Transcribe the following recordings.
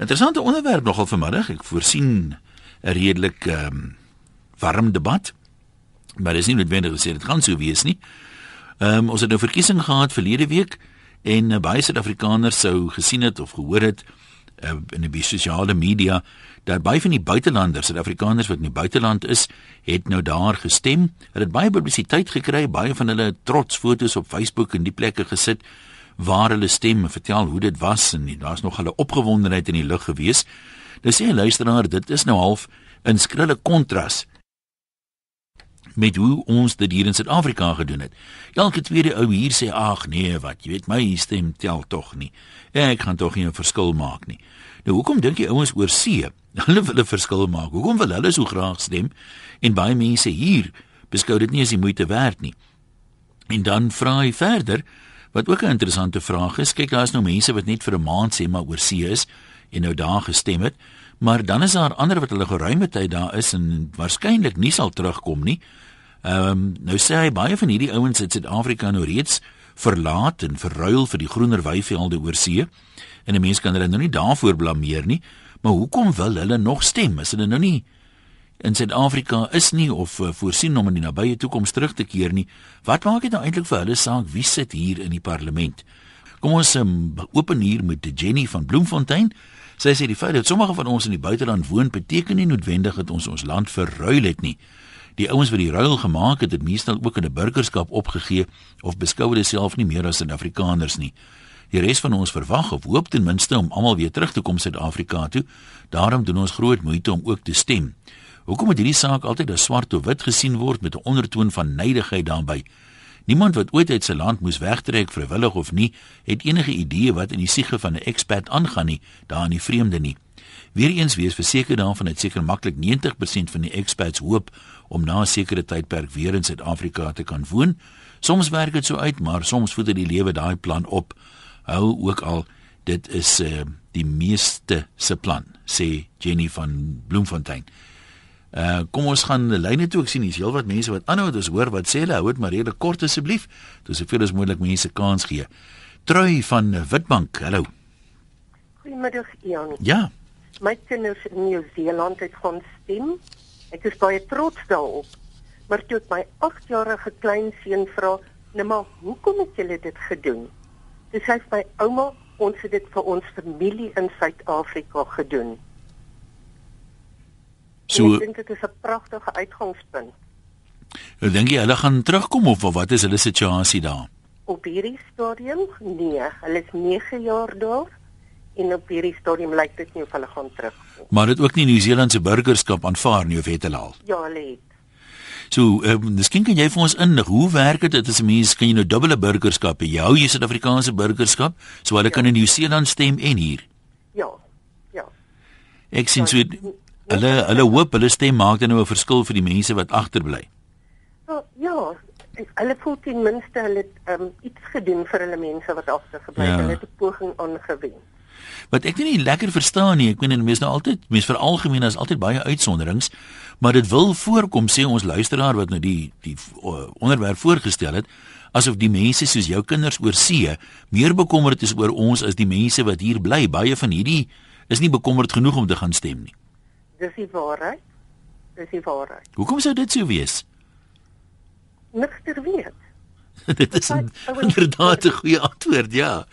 Interessante onderwerp nogal vanmiddag. Ek voorsien 'n redelik ehm um, warm debat. Maar dis nie noodwendig gesê dit gaan so wees nie. Ehm um, ons het nou verkiesing gehad verlede week en uh, baie Suid-Afrikaners sou gesien het of gehoor het uh, in die sosiale media dat baie van die buitelanders, Suid-Afrikaners wat in die buiteland is, het nou daar gestem. Hulle het baie publisiteit gekry, baie van hulle trots foto's op Facebook en die plekke gesit waar hulle stem en vertel hoe dit was en daar's nog hulle opgewondenheid in die lug gewees. Nou sê 'n luisteraar, dit is nou half in skrille kontras met hoe ons dit hier in Suid-Afrika gedoen het. Elke tweede ou hier sê ag nee, wat, jy weet my stem tel tog nie. Ek gaan tog nie 'n verskil maak nie. Nou hoekom dink jy ouens oor see? Hulle wil 'n verskil maak. Hoekom wil hulle so graag stem? En baie mense hier beskou dit nie as die moeite werd nie. En dan vra hy verder, wat ook 'n interessante vraag is. Kyk, daar is nou mense wat net vir 'n maand sê maar oor see is en nou daar gestem het, maar dan is daar ander wat hulle geruime tyd daar is en waarskynlik nie sal terugkom nie. Ehm um, nou sê hy baie van hierdie ouens het Suid-Afrika nou reeds verlaat en verruil vir die groener weivelde oor see. En 'n mens kan hulle nou nie daarvoor blameer nie, maar hoekom wil hulle nog stem? Is hulle nou nie in Suid-Afrika is nie of uh, voorsien om in die nabye toekoms terug te keer nie? Wat maak dit nou eintlik vir hulle saak wie sit hier in die parlement? Kom ons um, open hier met Jenny van Bloemfontein. Sy sê die feit dat sommige van ons in die buiteland woon beteken nie noodwendig dat ons ons land verruil het nie. Die ouens wat die ruil gemaak het, het meestal ook 'n burgerskap opgegee of beskou hulle self nie meer as Suid-Afrikaners nie. Die res van ons verwag of hoop ten minste om almal weer terug te kom Suid-Afrika toe. Daarom doen ons groot moeite om ook te stem. Hoekom moet hierdie saak altyd as swart of wit gesien word met 'n ondertoon van neidigheid daarbey? Niemand wat ooit uit sy land moes wegtrek vrywillig of nie, het enige idee wat in die siege van 'n expat aangaan nie, daar in die vreemde nie. Weereens wees verseker daarvan dat seker maklik 90% van die expats hoop om na 'n sekere tydperk weer in Suid-Afrika te kan woon. Soms werk dit so uit, maar soms voed dit die lewe daai plan op. Hou ook al dit is uh, die meeste se plan, sê Jenny van Bloemfontein. Uh kom ons gaan lyne toe. Ek sien hier's heelwat mense wat aanhou. Dis hoor wat sê hulle. Hou dit maar redelik kort asseblief. Dis soveel as moontlik mense kans gee. Trui van Witbank. Hallo. Goeiemiddag Ian. Ja. My kinders in Nieu-Seeland het gaan stem. Ek is baie trots daarop. Maar toe my 8-jarige kleinseun vra, "Nou maar, hoekom het julle dit gedoen?" Dis hy sê, "Ouma, ons het dit vir ons familie in Suid-Afrika gedoen." So ek dink dit is 'n pragtige uitgangspunt. Dink jy hulle gaan terugkom of wat is hulle situasie daar? Op hierdie stadium? Nee, hulle is 9 jaar daar en op hierdie stadium lyk dit nie of hulle gaan terugkom. Maar dit ook nie Nieu-Seelandse burgerskap aanvaar nie of het hulle al? Ja, hulle het. So, ehm uh, miskien kan jy vir ons inlig, hoe werk dit as 'n mens kan jy nou dubbele burgerskap hê? Jy hou jy Suid-Afrikaanse burgerskap, so hulle ja. kan in Nieu-Seeland stem en hier. Ja. Ja. Ek sien so hulle hulle hoop hulle stem maak dan nou 'n verskil vir die mense wat agterbly. Oh, ja, hulle voel ten minste hulle het um, iets gedoen vir hulle mense wat agtergebly het. Ja. Hulle het 'n poging aangewend. Wat ek nie lekker verstaan nie, ek meen mense nou altyd, mense vir algemeen is altyd baie uitsonderings, maar dit wil voorkom sê ons luisteraar wat nou die die onderwerp voorgestel het, asof die mense soos jou kinders oor see meer bekommerd is oor ons as die mense wat hier bly. Baie van hierdie is nie bekommerd genoeg om te gaan stem nie. Dis die waarheid. Dis die waarheid. Hoekom sou dit so wees? Niks ter weet. dit is een, inderdaad 'n goeie antwoord, ja.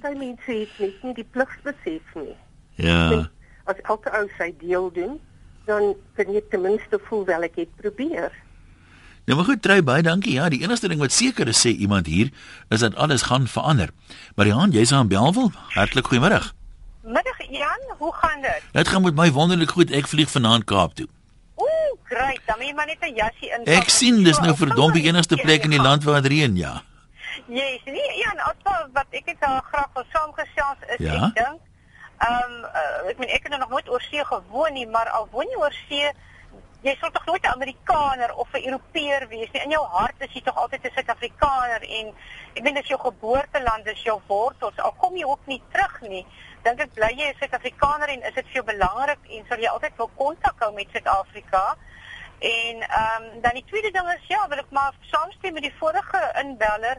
Party mense het net nie die pligsbesef nie. Ja. As elke ou sy deel doen, dan kan jy ten minste voel wel ek het probeer. Nou maar goed, trou baie dankie. Ja, die enigste ding wat seker is sê iemand hier is dat alles gaan verander. Mariaan, jy's aan Belwel. Hartlik goeiemiddag. Middag Jan, hoe gaan dit? Dit gaan met my wonderlik goed. Ek vlieg vanaand Kaap toe. Ooh, great. Dan moet jy maar net 'n jassie in. Ek sien dis nou verdomp die enigste plek in die land waar dit reën, ja. Yes, nee, Jan, also wat ek al graag wil saamgesels is ja? ek dink. Ehm um, uh, ek meen ek het nog nooit oor see gewoon nie, maar al woon jy oor see Jy sou tog nooit 'n Amerikaner of 'n Europeër wees nie. In jou hart is jy tog altyd 'n Suid-Afrikaner en ek meen dis jou geboorteland, dis jou wortels. Al kom jy ook nie terug nie, dink ek bly jy 'n Suid-Afrikaner en is dit vir jou belangrik en sal jy altyd wil kontak hou met Suid-Afrika? En ehm um, dan die tweede ding is ja, wil ek maar saamstem met die vorige inbeller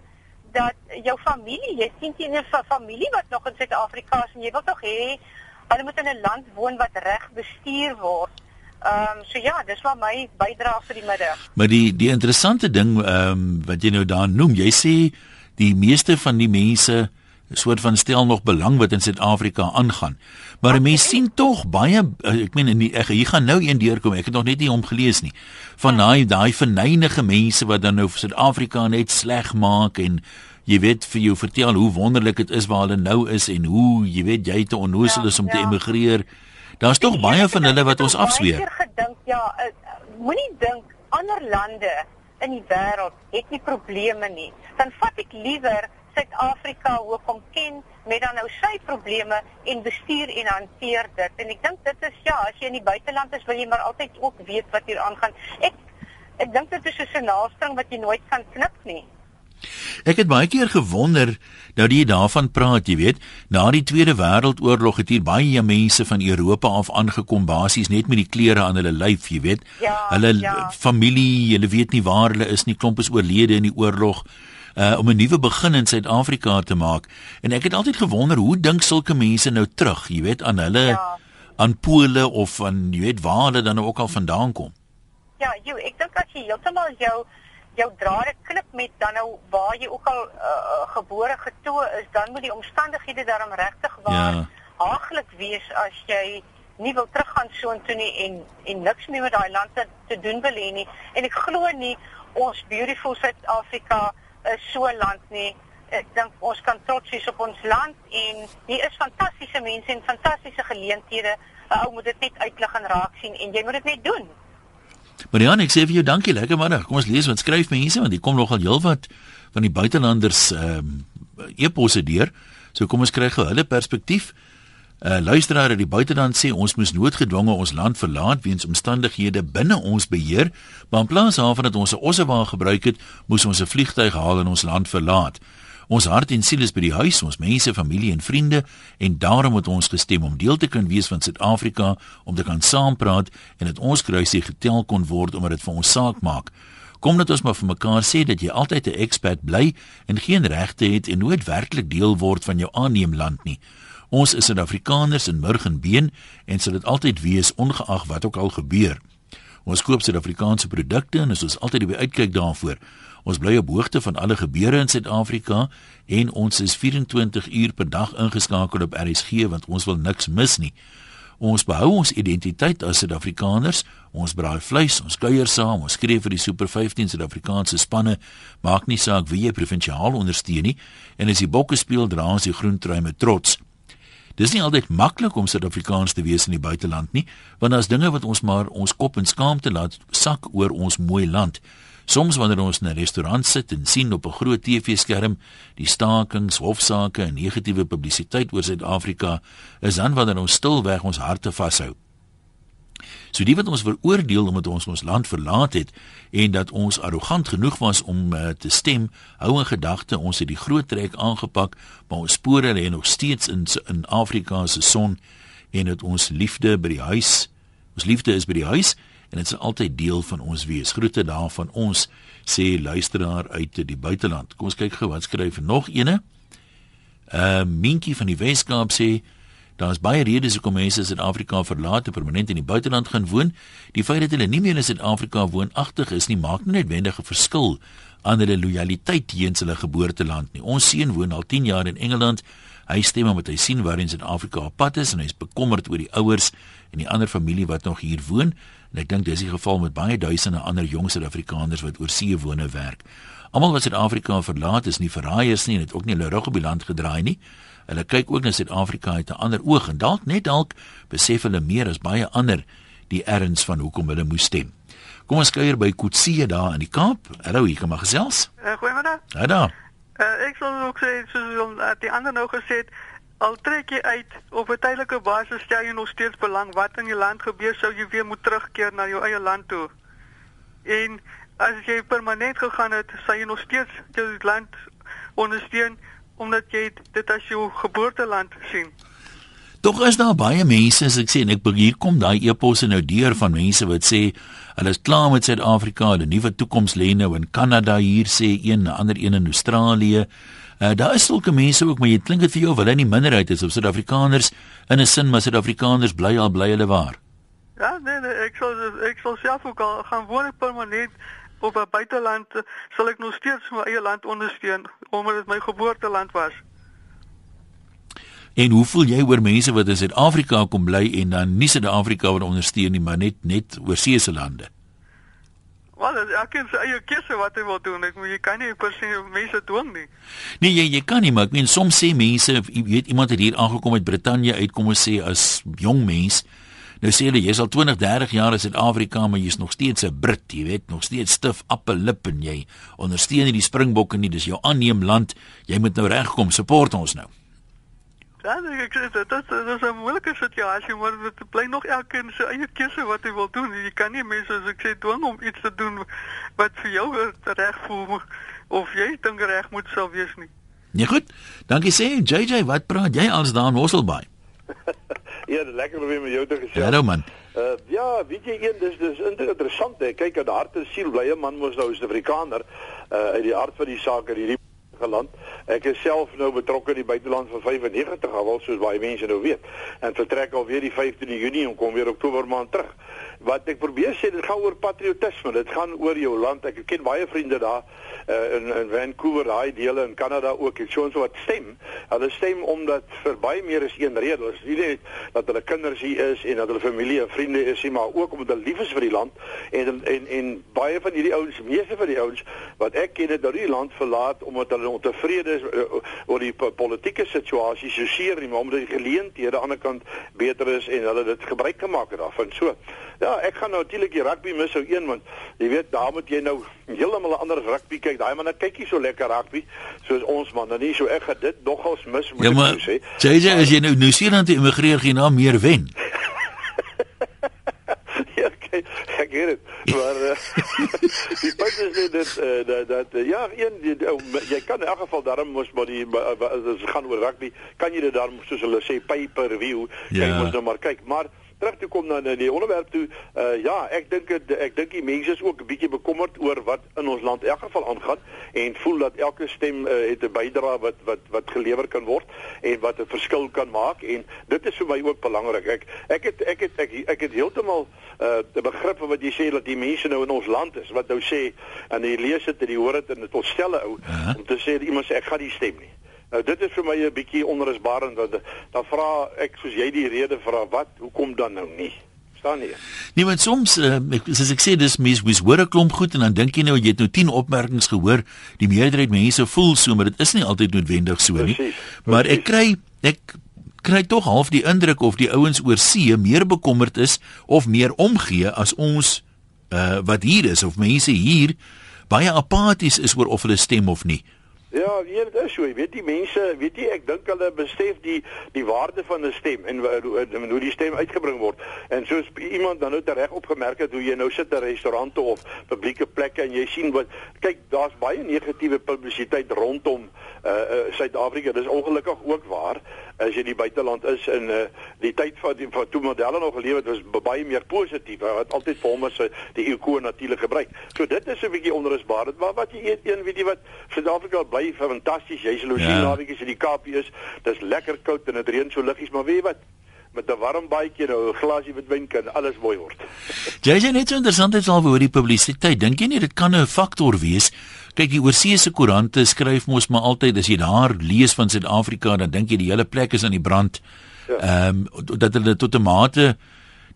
dat jou familie, jy sien jy 'n familie wat nog in Suid-Afrika is en jy wil tog hê Hulle moet in 'n land woon wat reg bestuur word. Ehm um, so ja, dis maar my bydrae vir die middag. Maar die die interessante ding ehm um, wat jy nou daar noem, jy sê die meeste van die mense 'n soort van stel nog belang wat in Suid-Afrika aangaan. Maar okay. mense sien tog baie eh, ek meen in die ek hier gaan nou een deurkom. Ek het nog net nie hom gelees nie. Van ja. daai daai verneinige mense wat dan nou Suid-Afrika net sleg maak en jy weet vir jou vertel hoe wonderlik dit is waar hulle nou is en hoe jy weet jy te onnoosel ja, is om ja. te emigreer. Daar's tog baie van hulle wat ons afsweer. Ek het gedink ja, uh, moenie dink ander lande in die wêreld het nie probleme nie. Dan vat ek liewer Suid-Afrika hoekom ken met dan nou sy probleme en bestuur en hanteer dit. En ek dink dit is ja, as jy in die buiteland is, wil jy maar altyd ook weet wat hier aangaan. Ek ek dink dit is 'n naastring wat jy nooit kan knip nie. Ek het baie keer gewonder nou die daarvan praat, jy weet, na die Tweede Wêreldoorlog het hier baie mense van Europa af aangekom basies net met die klere aan hulle lyf, jy weet. Ja, hulle ja. familie, hulle weet nie waar hulle is nie, klomp is oorlede in die oorlog uh, om 'n nuwe begin in Suid-Afrika te maak. En ek het altyd gewonder hoe dink sulke mense nou terug, jy weet, aan hulle ja. aan Pole of aan jy weet waar hulle dan ook al vandaan kom. Ja, jy, ek dink as jy heeltemal jou jou drade klip met dan nou waar jy ook al uh, gebore getoe is, dan moet die omstandighede daarom regtig waar ja. haaglik wees as jy nie wil teruggaan soontoe nie en en niks meer met daai land te, te doen wil hê nie. En ek glo nie ons beautiful Suid-Afrika is so 'n land nie. Ek dink ons kan trots wees op ons land en hier is fantastiese mense en fantastiese geleenthede. 'n Ou moet dit net uitlig en raak sien en jy moet dit net doen. Marianne, ek sê vir jou dankie, lekker middag. Kom ons lees wat skryf mense want hier kom nogal heelwat van die buitelanders ehm um, e-posse deur. So kom ons kry gou hulle perspektief. 'n uh, Luisteraar uit die buiteland sê ons moes noodgedwonge ons land verlaat weens omstandighede binne ons beheer, maar in plaas daarvan dat ons 'n ossewa gebruik het, moes ons 'n vliegtyg haal en ons land verlaat. Ons hart en siel is by die huis, ons mense, familie en vriende en daarom het ons gestem om deel te kan wees van Suid-Afrika, om te kan saampraat en dat ons kruisie getel kon word omdat dit vir ons saak maak. Kom net ons maar vir mekaar sê dat jy altyd 'n expat bly en geen regte het en nooit werklik deel word van jou aanneemland nie. Ons is Suid-Afrikaners in murg en been en sal dit altyd wees ongeag wat ook al gebeur. Ons koop Suid-Afrikaanse produkte en ons is altyd op uitkyk daarvoor. Ons bly op hoogte van alle gebeure in Suid-Afrika en ons is 24 uur per dag ingeskakel op RSG want ons wil niks mis nie. Ons behou ons identiteit as Suid-Afrikaners. Ons braai vleis, ons kuier saam, ons skree vir die Super 15 Suid-Afrikaanse spanne. Maak nie saak wie jy provinsiaal ondersteun nie en as die bokke speel, dra ons die groen trui met trots. Dis nie altyd maklik om Suid-Afrikaans te wees in die buiteland nie, want daar's dinge wat ons maar ons kop in skaamte laat sak oor ons mooi land. Soms wanneer ons in 'n restaurant sit en sien op 'n groot TV-skerm die stakings, hofsaake en negatiewe publisiteit oor Suid-Afrika, is dan wanneer ons stilweg ons harte vashou. So die wat ons veroordeel omdat ons ons land verlaat het en dat ons arrogant genoeg was om uh, te stem, hou in gedagte ons het die groot trek aangepak, maar ons spore lê nog steeds in in Afrika se son en dit ons liefde by die huis. Ons liefde is by die huis en dit is altyd deel van ons wees. Groete daar van ons sê luisteraar uit die buiteland. Kom ons kyk gou wat skryf nog ene. Uh Minkie van die Weskaap sê Daar is baie redes hoekom mense Suid-Afrika verlaat en permanent in die buiteland gaan woon. Die feit dat hulle nie meer in Suid-Afrika woonagtig is nie, maak nie noodwendig 'n verskil aan hulle lojaliteit teenoor hulle geboorteland nie. Ons seun woon al 10 jaar in Engeland. Hy stem omdat hy sien waar in Suid-Afrika op pad is en hy is bekommerd oor die ouers en die ander familie wat nog hier woon. En ek dink dis die geval met baie duisende ander jong Suid-Afrikaners wat oor see woon en werk. Almal wat Suid-Afrika verlaat is nie verraaiers nie en het ook nie hulle rug op die land gedraai nie. Hulle kyk ook na Suid-Afrika uit 'n ander oog en dalk net dalk besef hulle meer as baie ander die erns van hoekom hulle moes stem. Kom ons kuier by Kutsie daar in die Kaap. Hallo, hier kom maar gesels. Uh, Goeiemôre. Ja daar. Uh, ek sou ook sê soos uh, die ander nou gesê het, al trek jy uit op 'n tydelike basis stel jy nog steeds belang wat in jou land gebeur sou jy weer moet terugkeer na jou eie land toe. En as jy permanent gegaan het, sal jy nog steeds jou land ondersteun omdat jy dit as jou geboorteland sien. Tog is daar baie mense as ek sê en ek hier kom daai eposse nou deur van mense wat sê hulle is klaar met Suid-Afrika, hulle nuwe toekoms lê nou in Kanada hier sê een, 'n ander een in Australië. Uh daar is sulke mense ook, maar jy klink dit vir jou of hulle nie minderheid is of Suid-Afrikaners in 'n sin maar Suid-Afrikaners bly al bly hulle waar. Ja, nee nee, ek sal ek sal self ook al gaan woon permanent op 'n buiteland sal ek nog steeds my eie land ondersteun omdat dit my geboorteland was. En hoe voel jy oor mense wat in Suid-Afrika kom bly en dan nie Suid-Afrika wil ondersteun nie, maar net net oorsee se lande? Wel, ek kan sy eie keuse wat hy wil doen. Ek moet jy kan nie per se mense dwing nie. Nee, jy jy kan nie, maar ek meen soms sê mense, jy weet iemand het hier aangekom uit Brittanje uit kom ons sê as jong mens. Nou sê hulle jy's al 20, 30 jaar in Suid-Afrika, maar jy's nog steeds 'n Brit, jy weet, nog steeds stif appellip en jy ondersteun nie die Springbokke nie, dis jou aanneem land. Jy moet nou regkom, support ons nou. Ja, nee, ek sê dit dit is 'n moeilike situasie, maar dit bly nog elkeen se eie keuse wat hy wil doen. Jy kan nie mense as ek sê dwing om iets te doen wat vir jou reg voel of jy dink reg moet sou wees nie. Nee goed. Dankie sê JJ, wat praat jy als daar in Mosselbaai? ja, lekker om weer met jou te gesels. Hallo man. Uh, ja, weet jy een dis dis interessant hè. Kyk aan hart en siel blye man mos nou 'n Suid-Afrikaner uh uit die hart van die saak hierdie geland. Ek is self nou betrokke in die buiteland van 95 al soos baie mense nou weet. En vertrek alweer die 15de Junie en kom weer Oktober maand terug. Wat ek probeer sê, dit gaan oor patriotisme. Dit gaan oor jou land. Ek ken baie vriende daar uh, in in Vancouver, daai dele in Kanada ook. Ek sien so wat stem. Hulle stem omdat vir baie meer as een rede. Dit is nie net dat hulle kinders hier is en dat hulle familie en vriende is nie, maar ook omdat hulle lief is vir die land en en en baie van hierdie ouens, meeste van die ouens wat ek ken het nou die land verlaat omdat hulle ontevrede is uh, oor die politieke situasie so seer nie, maar omdat die geleenthede aan die ander kant beter is en hulle dit gebruik gemaak het daarvan. So, ja, ek gaan nou natuurlik die rugby mis sou een want jy weet daar moet jy nou heeltemal 'n ander rugby kyk. Daai manne kyk nie so lekker rugby soos ons manne nie. So ek gaan dit nogals mis moet ja, maar, ek sê. JJ as jy nou nou jy immigreer gaan na meer wen. ja, okay. ek weet dit. Maar uh, die punt is net dat uh, dat, dat uh, ja, een jy, uh, jy kan in elk geval daarom mos maar die as uh, gaan oor rugby, kan jy dit daarom soos hulle sê pay per view, ja. jy moet nou maar kyk. Maar terug toe kom na die onderwerp toe. Uh ja, ek dink ek dink die mense is ook 'n bietjie bekommerd oor wat in ons land in elk geval aangaan en voel dat elke stem uh, het 'n bydrae wat wat wat gelewer kan word en wat 'n verskil kan maak en dit is vir my ook belangrik. Ek ek het ek het ek, ek het heeltemal uh die begrip wat jy sê dat die mense nou in ons land is wat nou sê en jy lees dit en jy hoor dit en dit ontstelle ou uh -huh. om te sê iemand sê ek gaan nie stem nie. Nou dit is vir my 'n bietjie onrusbarend want dan vra ek soos jy die rede vra wat hoekom dan nou nie? Staan nie. Nee, want soms uh, ek, soos ek sê dis mens mens hoor 'n klomp goed en dan dink jy nou jy het nou 10 opmerkings gehoor. Die meerderheid mense voel so, maar dit is nie altyd noodwendig so nie. Precies, precies. Maar ek kry ek kry tog half die indruk of die ouens oor see meer bekommerd is of meer omgee as ons uh, wat hier is of mense hier baie apaties is oor of hulle stem of nie. Ja, hier dit is so, weet die mense, weet jy, ek dink hulle besef die die waarde van 'n stem en hoe, hoe die stem uitgebring word. En soos iemand dan nou reg opgemerk het hoe jy nou sit in restaurante of publieke plekke en jy sien wat kyk, daar's baie negatiewe publisiteit rondom uh, uh Suid-Afrika. Dis ongelukkig ook waar as jy die buiteland is in uh die tyd van die van toe modelle nog geleef het was baie meer positief. Hy het altyd vir hom as die ikoon natuurlik gebruik. So dit is 'n bietjie onrusbaar. Maar wat jy eet een weet jy wat Suid-Afrika bly fantasties. Jy's in Louisiana, ja. naweek is in die Kaap is. Dis lekker koud en dit reën so liggies, maar weet jy wat? met 'n warm baadjie nou 'n glasie witwyn kan alles mooi word. Jy sê net so interessant is al oor die publisiteit. Dink jy nie dit kan 'n faktor wees? Kyk, die oorseese koerante skryf mos maar altyd as jy daar lees van Suid-Afrika, dan dink jy die hele plek is aan die brand. Ja. Ehm ja. um, dat hulle tot 'n mate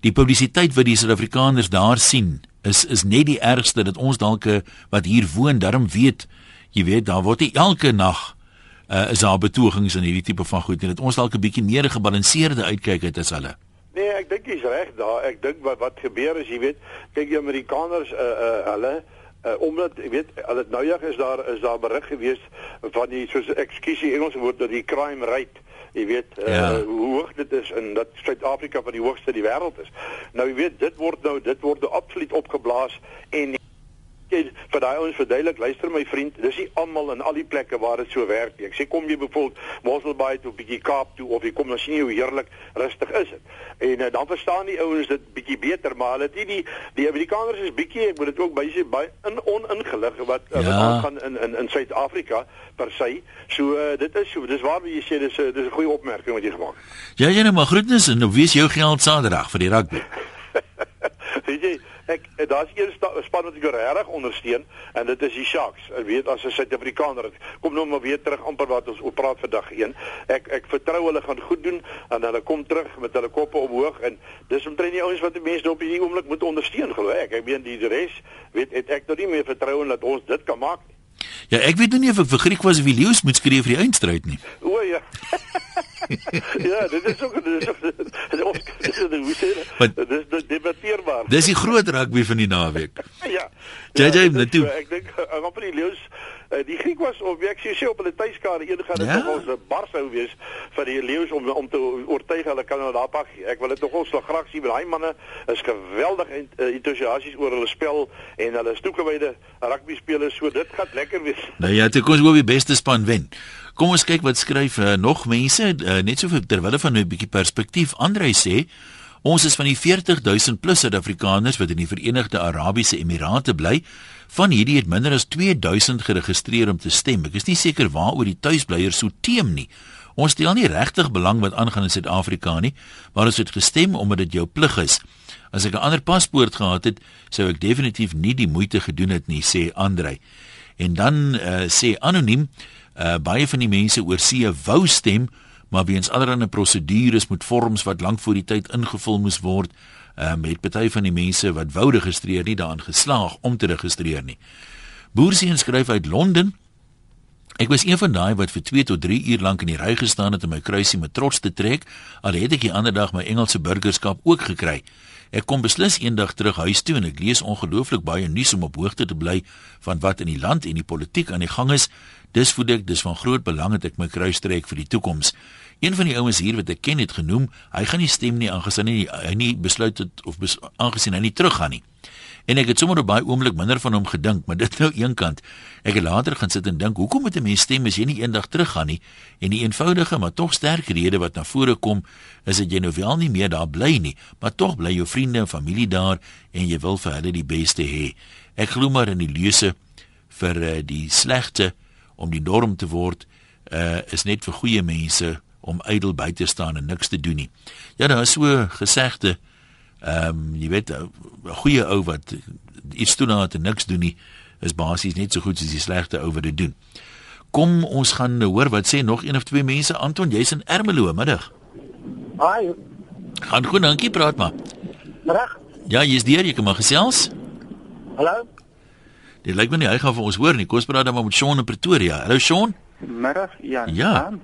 die publisiteit wat die Suid-Afrikaners daar sien, is is net die ergste dat ons dalk wat hier woon, daarom weet jy weet daar word elke nag uh, is daar betogings en hierdie tipe van goed en dit ons dalk 'n bietjie meer gebalanseerde uitkyk het as hulle. Nee, ek dink jy's reg daar. Ek dink wat wat gebeur is, jy weet, kyk die Amerikaners uh uh hulle uh, omdat jy weet al dit nou jag is daar is daar berig gewees van die soos ekskuusie Engelse woord dat die crime rate jy weet uh, ja. hoe hoog dit is en dat Suid-Afrika van die hoogste in die wêreld is. Nou jy weet dit word nou dit word nou absoluut opgeblaas en jy vir daai ouens verduidelik, luister my vriend, dis nie almal in al die plekke waar dit so werk nie. Ek sê kom jy byvoorbeeld Mosselbaai toe, bietjie Kaap toe of jy kom as jy hoe heerlik rustig is dit. En uh, dan verstaan die ouens dit bietjie beter, maar hulle het nie die die Amerikaners is bietjie, ek moet dit ook baie baie in oningelig wat ja. wat aangaan in in in Suid-Afrika per se. So uh, dit is so, dis waar jy sê dis 'n dis 'n goeie opmerking wat jy gemaak het. Ja, jy nou maar groetnis en nou wees jou geld Saterdag vir die rugby. Weet jy, ek daar's een span wat ek regtig ondersteun en dit is die Sharks. Ek weet as 'n Suid-Afrikaner, kom nou maar weer terug amper wat ons op praat vandag 1. Ek ek vertrou hulle gaan goed doen en hulle kom terug met hulle koppe op hoog en dis omtrent die ouens wat die mense op hierdie oomblik moet ondersteun glo ek. Ek meen die res weet het ek nog nie meer vertroue dat ons dit kan maak nie. Ja, ek weet nie of ek vir Griek was of wie Leeu's moet skree vir die eindstryd nie. O ja. ja, dit is ook dit is ook dit is hoe sê dit? Dit is debatteerbaar. Dis die groot rugby van die naweek. ja. JJ ja, net toe. Ek dink op die leeu's die Griek was op ek sê op hulle tuiskade een gaan dit ja? nog ons 'n bar sou wees vir die leeu's om om te oortuig hulle kan nou daar pak. Ek wil dit nog ons graag sien. Daai manne is geweldig entoesiasties oor hulle spel en hulle stoekewyde rugby spelers so dit gaan lekker wees. Nou ja, dit kom ons gou die beste span wen. Kom ons kyk wat skryf uh, nog mense uh, net so vir terwille van 'n bietjie perspektief. Andre sê ons is van die 40000 plus Suid-Afrikaners wat in die Verenigde Arabiese Emirate bly. Van hierdie het minder as 2000 geregistreer om te stem. Ek is nie seker waaroor die tuisblyers so teem nie. Ons stel nie regtig belang wat aangaan in Suid-Afrika nie, maar ons het gestem omdat dit jou plig is. As ek 'n ander paspoort gehad het, sou ek definitief nie die moeite gedoen het nie, sê Andre. En dan uh, sê anoniem uh, baie van die mense oor see wou stem, maar weens allerlei prosedures met vorms wat lank voor die tyd ingevul moes word, um, het party van die mense wat wou registreer nie daarin geslaag om te registreer nie. Boerseën skryf uit Londen Ek was een van daai wat vir 2 tot 3 uur lank in die ry gestaan het om my kruisie met trots te trek, al het ek die ander dag my Engelse burgerskap ook gekry. Ek kom beslis eendag terug huis toe en ek lees ongelooflik baie nuus om op hoogte te bly van wat in die land en die politiek aan die gang is. Dis voel ek dis van groot belang dat ek my kruis trek vir die toekoms. Een van die ouens hier wat ek ken het genoem, hy gaan nie stem nie aangesien hy, hy nie besluit het of bes, aangesien hy nie teruggaan nie. En ek het sommer op baie oomblik minder van hom gedink, maar dit nou eenkant. Ek het later gaan sit en dink, hoekom moet 'n mens stem as jy nie eendag teruggaan nie? En die eenvoudige maar tog sterk rede wat na vore kom, is dat jy nou wel nie meer daar bly nie, maar tog bly jou vriende en familie daar en jy wil vir hulle die beste hê. Ek glo maar in die lese vir uh, die slegte om die norm te word uh is net vir goeie mense om ydel by te staan en niks te doen nie. Ja, daar is so gesegde ehm um, jy weet 'n goeie ou wat iets doen aan en niks doen nie is basies net so goed soos die slegte ou wat dit doen. Kom ons gaan hoor wat sê nog een of twee mense Anton, jy's in Ermelo middag. Haai. Gaan goed, dankie, praat maar. Reg? Ja, jy's deur, jy kan maar gesels. Hallo. Dit lyk my nie hy gaan vir ons hoor nie. Kom ons praat dan maar met Shaun in Pretoria. Hallo Shaun. Middag, Jan. Ja. Um,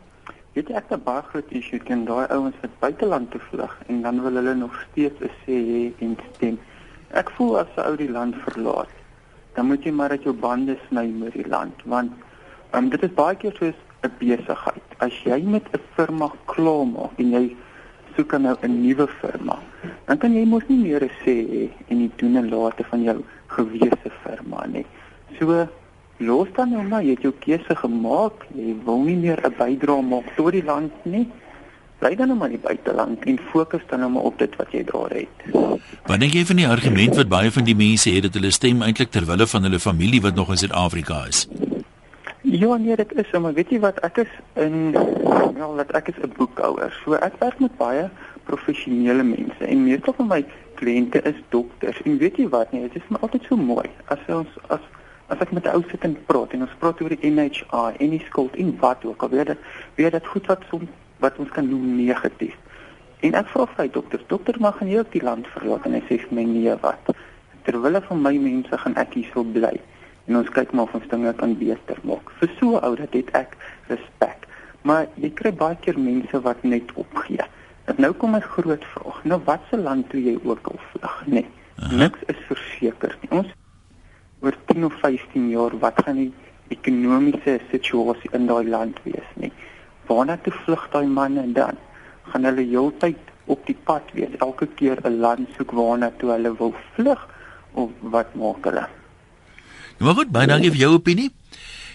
weet jy ek het baie groot issue teen daai ouens wat buiteland toe vlug en dan wil hulle nog steeds 'n sê hê en stem. Ek voel as 'n ou die land verlaat, dan moet jy maar uit jou bande sny met die land want um, dit is baie keer soos 'n besigheid. As jy met 'n firma klaar maak en jy soek nou 'n nuwe firma, dan kan jy mos nie meer sê hê en die doen en late van jou gewese firma nie. So los dan nou maar, jy het jou keuse gemaak. Jy wil nie meer 'n bydrae maak tot die land nie. Bly dan nou maar in die buiteland en fokus dan nou maar op dit wat jy daar het. Wat dink jy van die argument wat baie van die mense het dat hulle stem eintlik ter wille van hulle familie wat nog in Suid-Afrika is? Ja, nee, dit is so, maar weet jy wat, ek is in wel, dat ek is 'n boekhouer. So ek werk met baie professionele mense en meestal van my kliënte is dokters. En weet jy wat, nee, dit is my altyd so mooi as ons as as ek met 'n ou sit en praat en ons praat oor die NHI en die skuld en wat ook al weet dit weet dit goed wat soms wat ons kan noem negatief. En ek vra vir hy dokter, dokter mag nie ook die land verlaat en hy sê vir my nee wat. Terwyl van my mense gaan ek hier sou bly en ons kyk maar of ons dinge kan beter maak. Vir so ou dat het ek respek. Maar jy kry baie keer mense wat net opgee. En nou kom my groot vraag. Nou watse land toe jy ook al vlug, nee. Niks is verseker nie. Ons oor 10 of 15 jaar wat gaan die ekonomiese situasie in daai land wees nie. Waarna toe vlug daai manne dan? Gaan hulle heeltyd op die pad wees elke keer 'n land soek waarna toe hulle wil vlug of wat maak hulle? Maar goed, baie dankie vir jou opinie.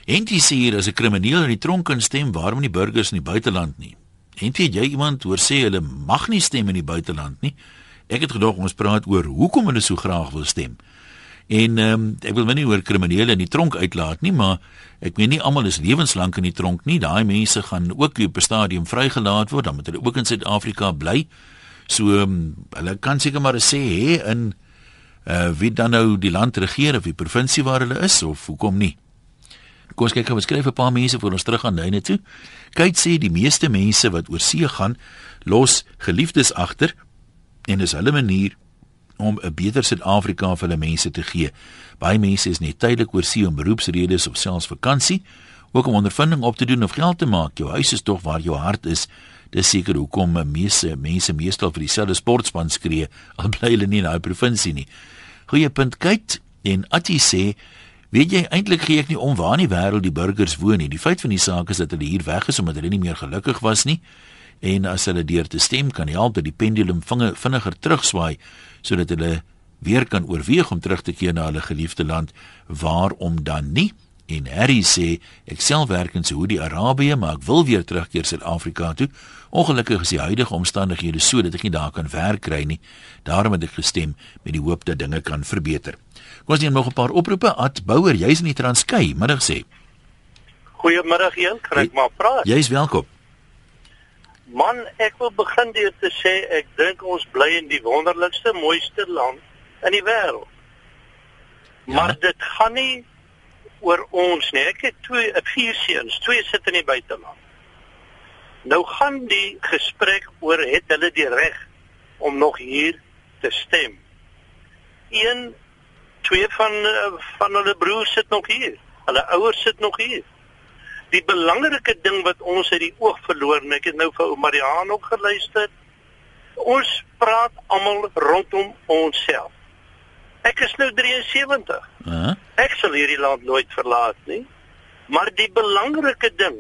Entie sê hier as 'n krimineel in die tronk kan stem, waarom nie burgers in die buiteland nie? Entie, jy iemand hoor sê hulle mag nie stem in die buiteland nie. Ek het gedog ons praat oor hoekom hulle so graag wil stem. En ehm um, ek wil nie oor kriminele in die tronk uitlaat nie, maar ek meen nie almal is lewenslank in die tronk nie. Daai mense gaan ook op 'n stadium vrygelaat word, dan moet hulle ook in Suid-Afrika bly. So um, hulle kan seker maar sê hè in uh wie dan nou die land regeer of die provinsie waar hulle is of hoekom nie. Kom ons kyk gou, skryf 'n paar mense voor ons terug aan Lyne toe. Kyk sê die meeste mense wat oor see gaan, los geliefdes agter en dis hulle manier om 'n beter Suid-Afrika vir hulle mense te gee. Baie mense is net tydelik oor see om beroepsredes of selfs vakansie, ook om ondervinding op te doen of geld te maak. Jou huis is tog waar jou hart is. Dis seker hoekom mense mense meestal vir dieselfde sportspan skree al bly hulle nie in daai provinsie nie. Goeie punt kyk en Attie sê Weet jy eintlik gee ek nie om waar in die wêreld die burgers woon nie. Die feit van die saak is dat hulle hier weg is omdat hulle nie meer gelukkig was nie. En as hulle deur te stem kan help dat die pendulum vinniger terugswaai sodat hulle weer kan oorweeg om terug te keer na hulle geliefde land. Waarom dan nie? En Harry sê ek self werk in Saudi-Arabië, maar ek wil weer terugkeer Suid-Afrika toe. Ongelukkig is die huidige omstandighede so dat ek nie daar kan werk kry nie. Daarom het ek gestem met die hoop dat dinge kan verbeter. Kom ons neem nog 'n paar oproepe. Ad Bouwer, jy's in die Transkei, middag sê. Goeiemiddag een, kan ek maar praat? Jy's welkom. Man, ek wil begin deur te sê ek dink ons bly in die wonderlikste, mooiste land in die wêreld. Ja. Maar dit gaan nie oor ons nie. Ek het twee, vier seuns, twee sit in die buiteland. Nou gaan die gesprek oor het hulle die reg om nog hier te stem. Een twee van eh, van hulle broers sit nog hier. Hulle ouers sit nog hier. Die belangrike ding wat ons uit die oog verloor, en ek het nou vir Mariaan ook geluister. Ons praat almal rondom onsself. Ek is nou 73. Uh -huh. Ek sal hierdie land nooit verlaat nie. Maar die belangrike ding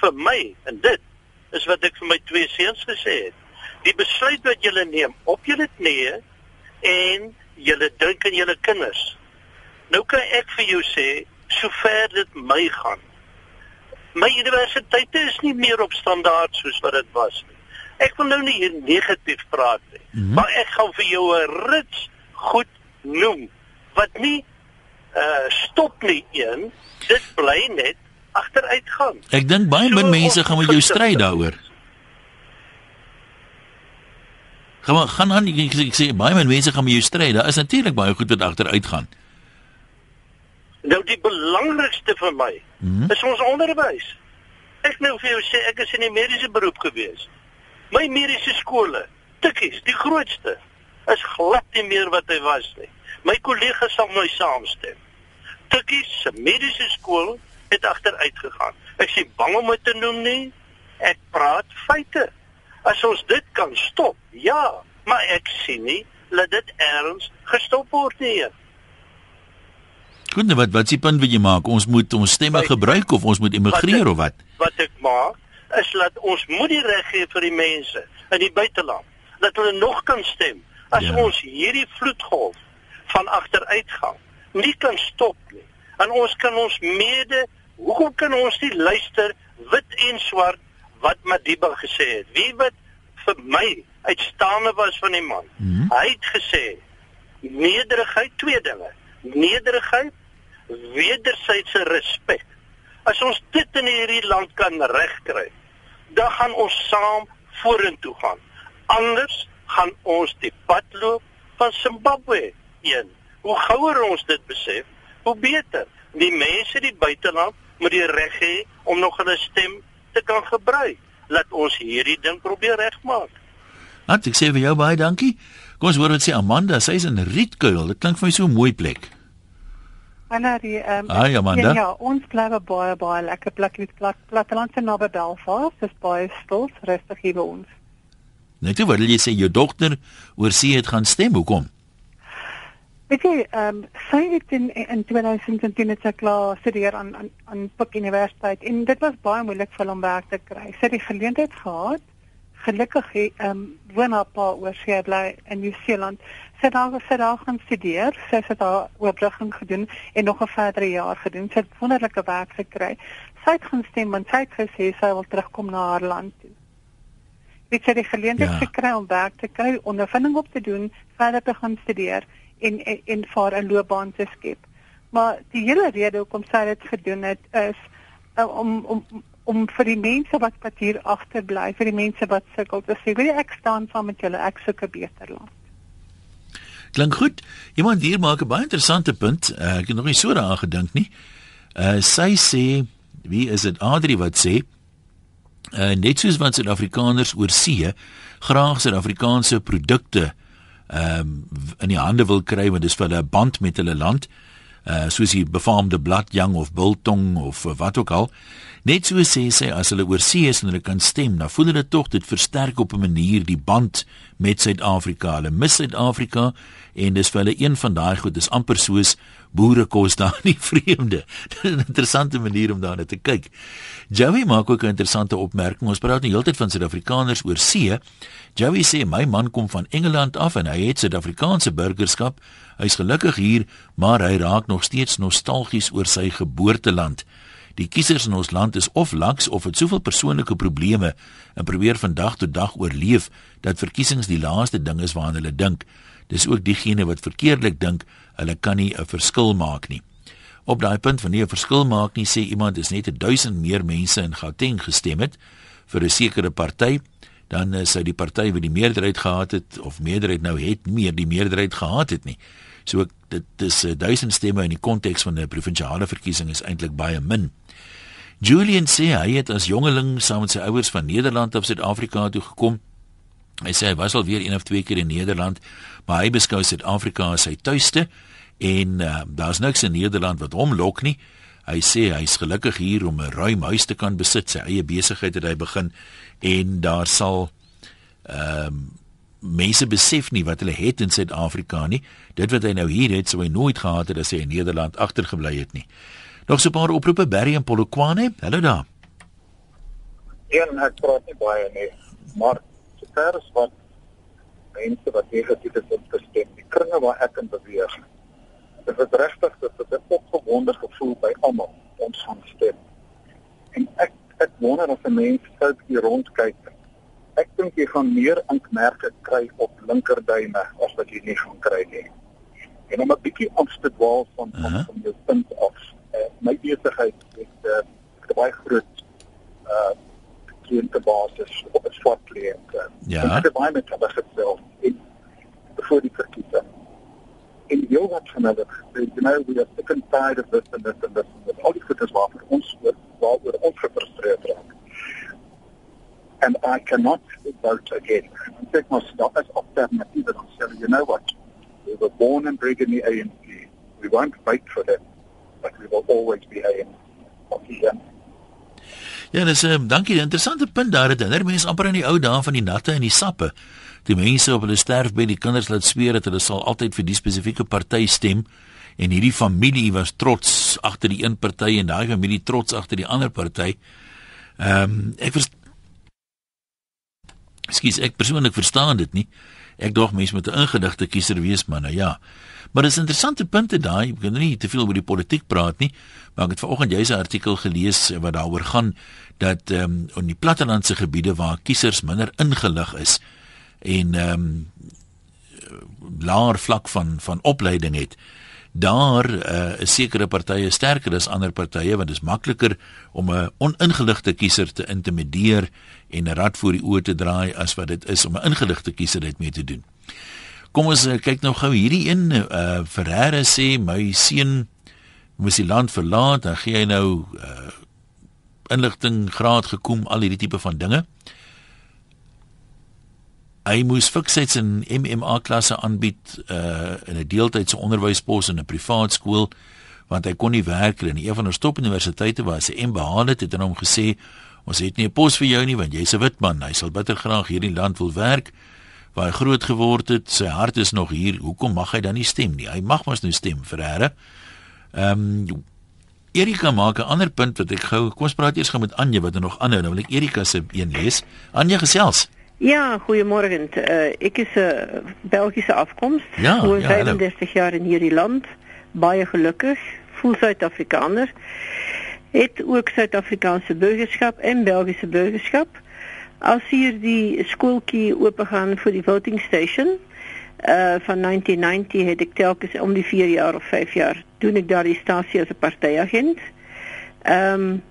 vir my en dit is wat ek vir my twee seuns gesê het. Die besluit wat julle neem op julle knieë en julle dink aan julle kinders. Nou kan ek vir jou sê, sover dit my gaan. My universiteite is nie meer op standaard soos wat dit was nie. Ek wil nou nie hier negatief praat nie, mm -hmm. maar ek gaan vir jou 'n rits goed noem wat nie uh stop nie een dit bly net agteruitgaan. Ek dink baie min so mense gaan met jou stry daaroor. Gaan gaan aan ek, ek sê baie min mense gaan met jou stry daar is natuurlik baie goed wat agteruitgaan nou die belangrikste vir my hmm? is ons onderwys ek nou vir jou sê ek is in die mediese beroep gewees my mediese skole tikkies die grootste is glad nie meer wat hy was nie My kollegas sal nou saamstem. Tikkie se mediese skool het agteruit gegaan. Ek sê bang om dit te noem nie. Ek praat feite. As ons dit kan stop, ja, maar ek sien nie dat dit erns gestop word nie. Goed, nou wat wat s'ie punt wil jy maak? Ons moet ons stemme gebruik of ons moet emigreer of wat? Wat ek maak is dat ons moet die reg gee vir die mense in die buiteland dat hulle nog kan stem. As ja. ons hierdie vloedgolf van agteruitgang nie kan stop nie. En ons kan ons mede, hoekom kan ons nie luister wit en swart wat Madiba gesê het? Wie wat vir my uitstaande was van die man. Hmm. Hy het gesê nederigheid twee dinge. Nederigheid, wederwysige respek. As ons dit in hierdie land kan regkry, dan gaan ons saam vorentoe gaan. Anders gaan ons die pad loop van Zimbabwe een. Hoe gouer ons dit besef, hoe beter. Die mense die buiteland moet die reg hê om nog hulle stem te kan gebruik. Laat ons hierdie ding probeer regmaak. Wat ek sê vir jou baie dankie. Kom ons hoor wat sê Amanda, sy's in Rietkuil. Dit klink vir my so 'n mooi plek. Anna, die ehm um, Hi Amanda. Ja, ja, ons bly baie baie lekker plek met plat platteland se naby Belfast. Dis baie stil, rustig hier by ons. Net hoe wil jy sê jou dogter oor see het gaan stem? Hoekom? Weet jy, ehm um, sy het in in 2010 het sy klaar studeer aan aan aan Pik Universiteit en dit was baie moeilik vir hom werk te kry. Sy het die geleentheid gehad, gelukkig ehm um, woon haar pa oor sy bly in Nieu-Seeland. Sy het daar sy daar gaan studeer. Sy het daar oorbrugging gedoen en nog 'n verdere jaar gedoen. Sy het wonderlike werk gekry. Sy het gaan stem en sy het gesê sy wil terugkom na haar land toe. Sy het die geleentheid ja. gekry om werk te kry, ondervinding op te doen, verder te gaan studeer en en, en vir 'n loopbaan te skep. Maar die hele rede hoekom sy dit gedoen het is uh, om om om vir die mense wat wat hier agterbly, vir die mense wat sukkel te sê, wil ek staan saam met julle, ek soek 'n beter land. Klink goed. Iemand hier maak 'n baie interessante punt. Uh, ek het nog nie so daaraan gedink nie. Uh sy sê, wie is dit Adri wat sê? Uh net soos wat Suid-Afrikaners oor see graag Suid-Afrikaanse produkte ehm um, in die hande wil kry want dis vir hulle 'n band met hulle land. Uh soos die befaamde bladjang of biltong of wat ook al. Net so sê sy as hulle oor see is en hulle kan stem, dan voel hulle tog dit versterk op 'n manier die band met Suid-Afrika. Hulle mis Suid-Afrika en dis vir hulle een van daai goed, dis amper soos boere kos daar nie vreemde. Dit is 'n interessante manier om daarna te kyk. Joey maak ook 'n interessante opmerking. Ons praat nie heeltyd van Suid-Afrikaners oor see. Joey sê my man kom van Engeland af en hy het Suid-Afrikaanse burgerskap. Hy's gelukkig hier, maar hy raak nog steeds nostalgies oor sy geboorteland. Die kiesers in ons land is of laks of het soveel persoonlike probleme en probeer van dag tot dag oorleef dat verkiesings die laaste ding is waaraan hulle dink. Dis ook diegene wat verkeerdelik dink hulle kan nie 'n verskil maak nie. Op daai punt van nie 'n verskil maak nie, sê iemand is net 1000 meer mense in Gauteng gestem het vir 'n sekere party, dan sou die party wat die meerderheid gehad het of meerderheid nou het, meer die meerderheid gehad het nie. So dit dis 1000 stemme in die konteks van 'n provinsiale verkiesing is eintlik baie min. Julian sê hy het as jongeling saam met sy ouers van Nederland af Suid-Afrika toe gekom. Hy sê hy was al weer een of twee keer in Nederland, maar hy beskou Suid-Afrika as sy tuiste en uh, daar's niks in Nederland wat hom lok nie. Hy sê hy's gelukkig hier om 'n ruim huis te kan besit, sy eie besigheid het hy begin en daar sal ehm um, mense besef nie wat hulle het in Suid-Afrika nie. Dit wat hy nou hier het, sou hy nooit gehad het as hy in Nederland agtergebly het nie. Nog so 'n paar oproepe Barry en Polokwane. Hallo daar. Een ek praat nie baie nie, maar sover as wat mense wat negatief is op gestem, die kringe waar ek in beweeg. Dit is regtig dat dit 'n opgewonde gevoel by almal ons gaan stem. En ek ek wonder of 'n mens sou hier rondkyk. Ek dink jy gaan meer inkmerke kry op linkerduime as wat jy nie gaan kry nie. En om 'n bietjie af te dwaal van van, uh -huh. van jou punt af uh, my besigheid het uh, 'n baie groot uh kliëntebasis op 'n swart kliënt. Uh, ja. Ek het baie met hulle gesels in voor die verkiesing. En die heel wat van hulle gesê, you know, we are sick and tired of this and this and this. And all die goedes waar vir ons waar oor ons gefrustreerd raak. And I cannot vote again. En ek moet stop as alternatief en sê, you know what? We were born and bred in the ANC. We won't fight for them but we will always be in Pakistan. Ja, dis 'n um, ehm, dankie, 'n interessante punt daar het. Herinner mense amper aan die ou dae van die natte en die sappe. Die mense op hulle sterfbed, die kinders laat sweer dat hulle sal altyd vir die spesifieke party stem en hierdie familie was trots agter die een party en daai familie trots agter die ander party. Ehm um, ek vers Skus, ek persoonlik verstaan dit nie. Ek dog mense moet 'n ingedigte kiezer wees, maar nou ja. Maar dis interessante punte daai. Ek kan nou nie te veel oor die politiek praat nie, maar ek het vanoggend jous 'n artikel gelees wat daaroor gaan dat ehm um, in die plattelandse gebiede waar kiesers minder ingelig is en ehm um, laer vlak van van opleiding het daar uh, is sekere partye sterker as ander partye want dit is makliker om 'n oningeligte kiezer te intimideer en 'n rad voor die oë te draai as wat dit is om 'n ingeligte kiezer dit mee te doen. Kom ons uh, kyk nou gou hierdie een uh Ferreira sê my seun moes die land verlaat, dan gee hy nou uh inligting graad gekom al hierdie tipe van dinge. Hy moes fiksheid in MMA klasse aanbied uh in 'n deeltydse onderwyspos in 'n privaat skool want hy kon nie werk in een van ons top universiteite waar hy en behaal het, het hy hom gesê ons het nie 'n pos vir jou nie want jy's 'n wit man. Hy sal bitter graag hierdie land wil werk waar hy groot geword het. Sy hart is nog hier. Hoekom mag hy dan nie stem nie? Hy mag mos nou stem vir Here. Ehm um, Erika maak 'n ander punt wat ek gou kom ons praat eers gou met Anje wat er nog aanhou. Nou wil ek Erika se een lees. Anje gesels. Ja, goeiemôre. Uh, ek is 'n uh, Belgiese afkoms. Ja, Woon ja, 35 jaar in hierdie land. Baie gelukkig. Voel Suid-Afrikaner. Het ook Suid-Afrikaanse burgerskap en Belgiese burgerskap. As hier die skooltjie oop gaan vir die voting station uh van 1990 het ek telkens om die 4 jaar of 5 jaar doen ek daar die stasie as 'n partyagent. Ehm um,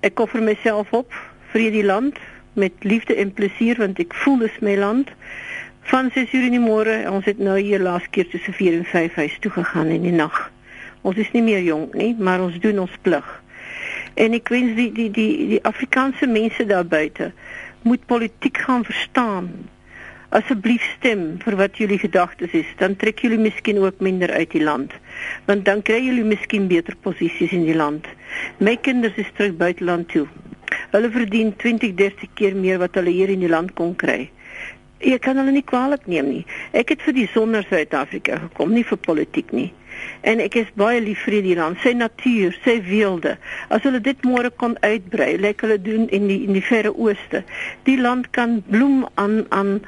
ek koffer myself op vir hierdie land met liefde en plesier want ek voel dis my land. Van 6 uur in die môre, ons het nou hier laas keer tussen 4 en 5 huis toe gegaan in die nag. Ons is nie meer jonk nie, maar ons doen ons plig. En ek wens die die die die Afrikaanse mense daar buite moet politiek gaan verstaan. Asseblief stem vir wat julle gedagtes is, dan trek julle miskien ook minder uit die land. Want dan kry julle miskien beter posisies in die land. My kinders is terug buiteland toe. Hulle verdien 20, 30 keer meer wat hulle hier in die land kon kry. Ek kan hulle nie kwaadlik neem nie. Ek het vir die sonder Suid-Afrika gekom, nie vir politiek nie. En ek is baie lief vir die land, sy natuur, sy weelde. As hulle dit môre kon uitbrei, lyk hulle doen in die in die verre ooste. Die land kan bloem aan aan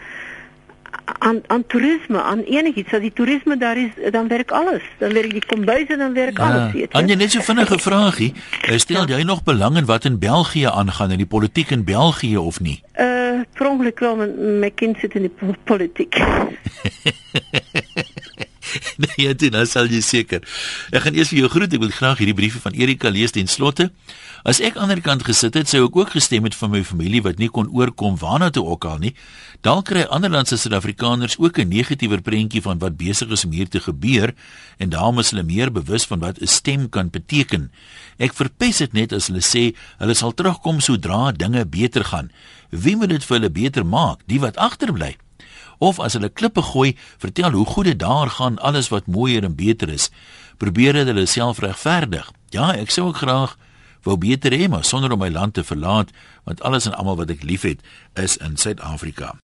aan aan toerisme, aan enigiets. As die toerisme daar is, dan werk alles. Dan werk die kombuise, dan werk ja, alles, weet jy. Anje net so vinnige vraagie. Stel ja. jy nog belang in wat in België aangaan in die politiek in België of nie? Uh, pronglik wel my, my kind sit in die politiek. nee, dit nou sal jy seker. Ek gaan eers vir jou groet. Ek wil graag hierdie briewe van Erika lees ten slotte. As ek aan die ander kant gesit het, sou ek ook gestem het van my familie wat nie kon oorkom waarna toe ook al nie. Dalk kry ander landse Suid-Afrikaners ook 'n negatiewer prentjie van wat besig is om hier te gebeur en daarom is hulle meer bewus van wat 'n stem kan beteken. Ek verpes dit net as hulle sê hulle sal terugkom sodra dinge beter gaan. Wie moet dit vir hulle beter maak? Die wat agterbly of as hulle klippe gooi, vertel hoe goed dit daar gaan, alles wat mooier en beter is. Probeer dit hulle self regverdig. Ja, ek sou ook graag wou beter hê, maar sonder om my land te verlaat, want alles en almal wat ek liefhet is in Suid-Afrika.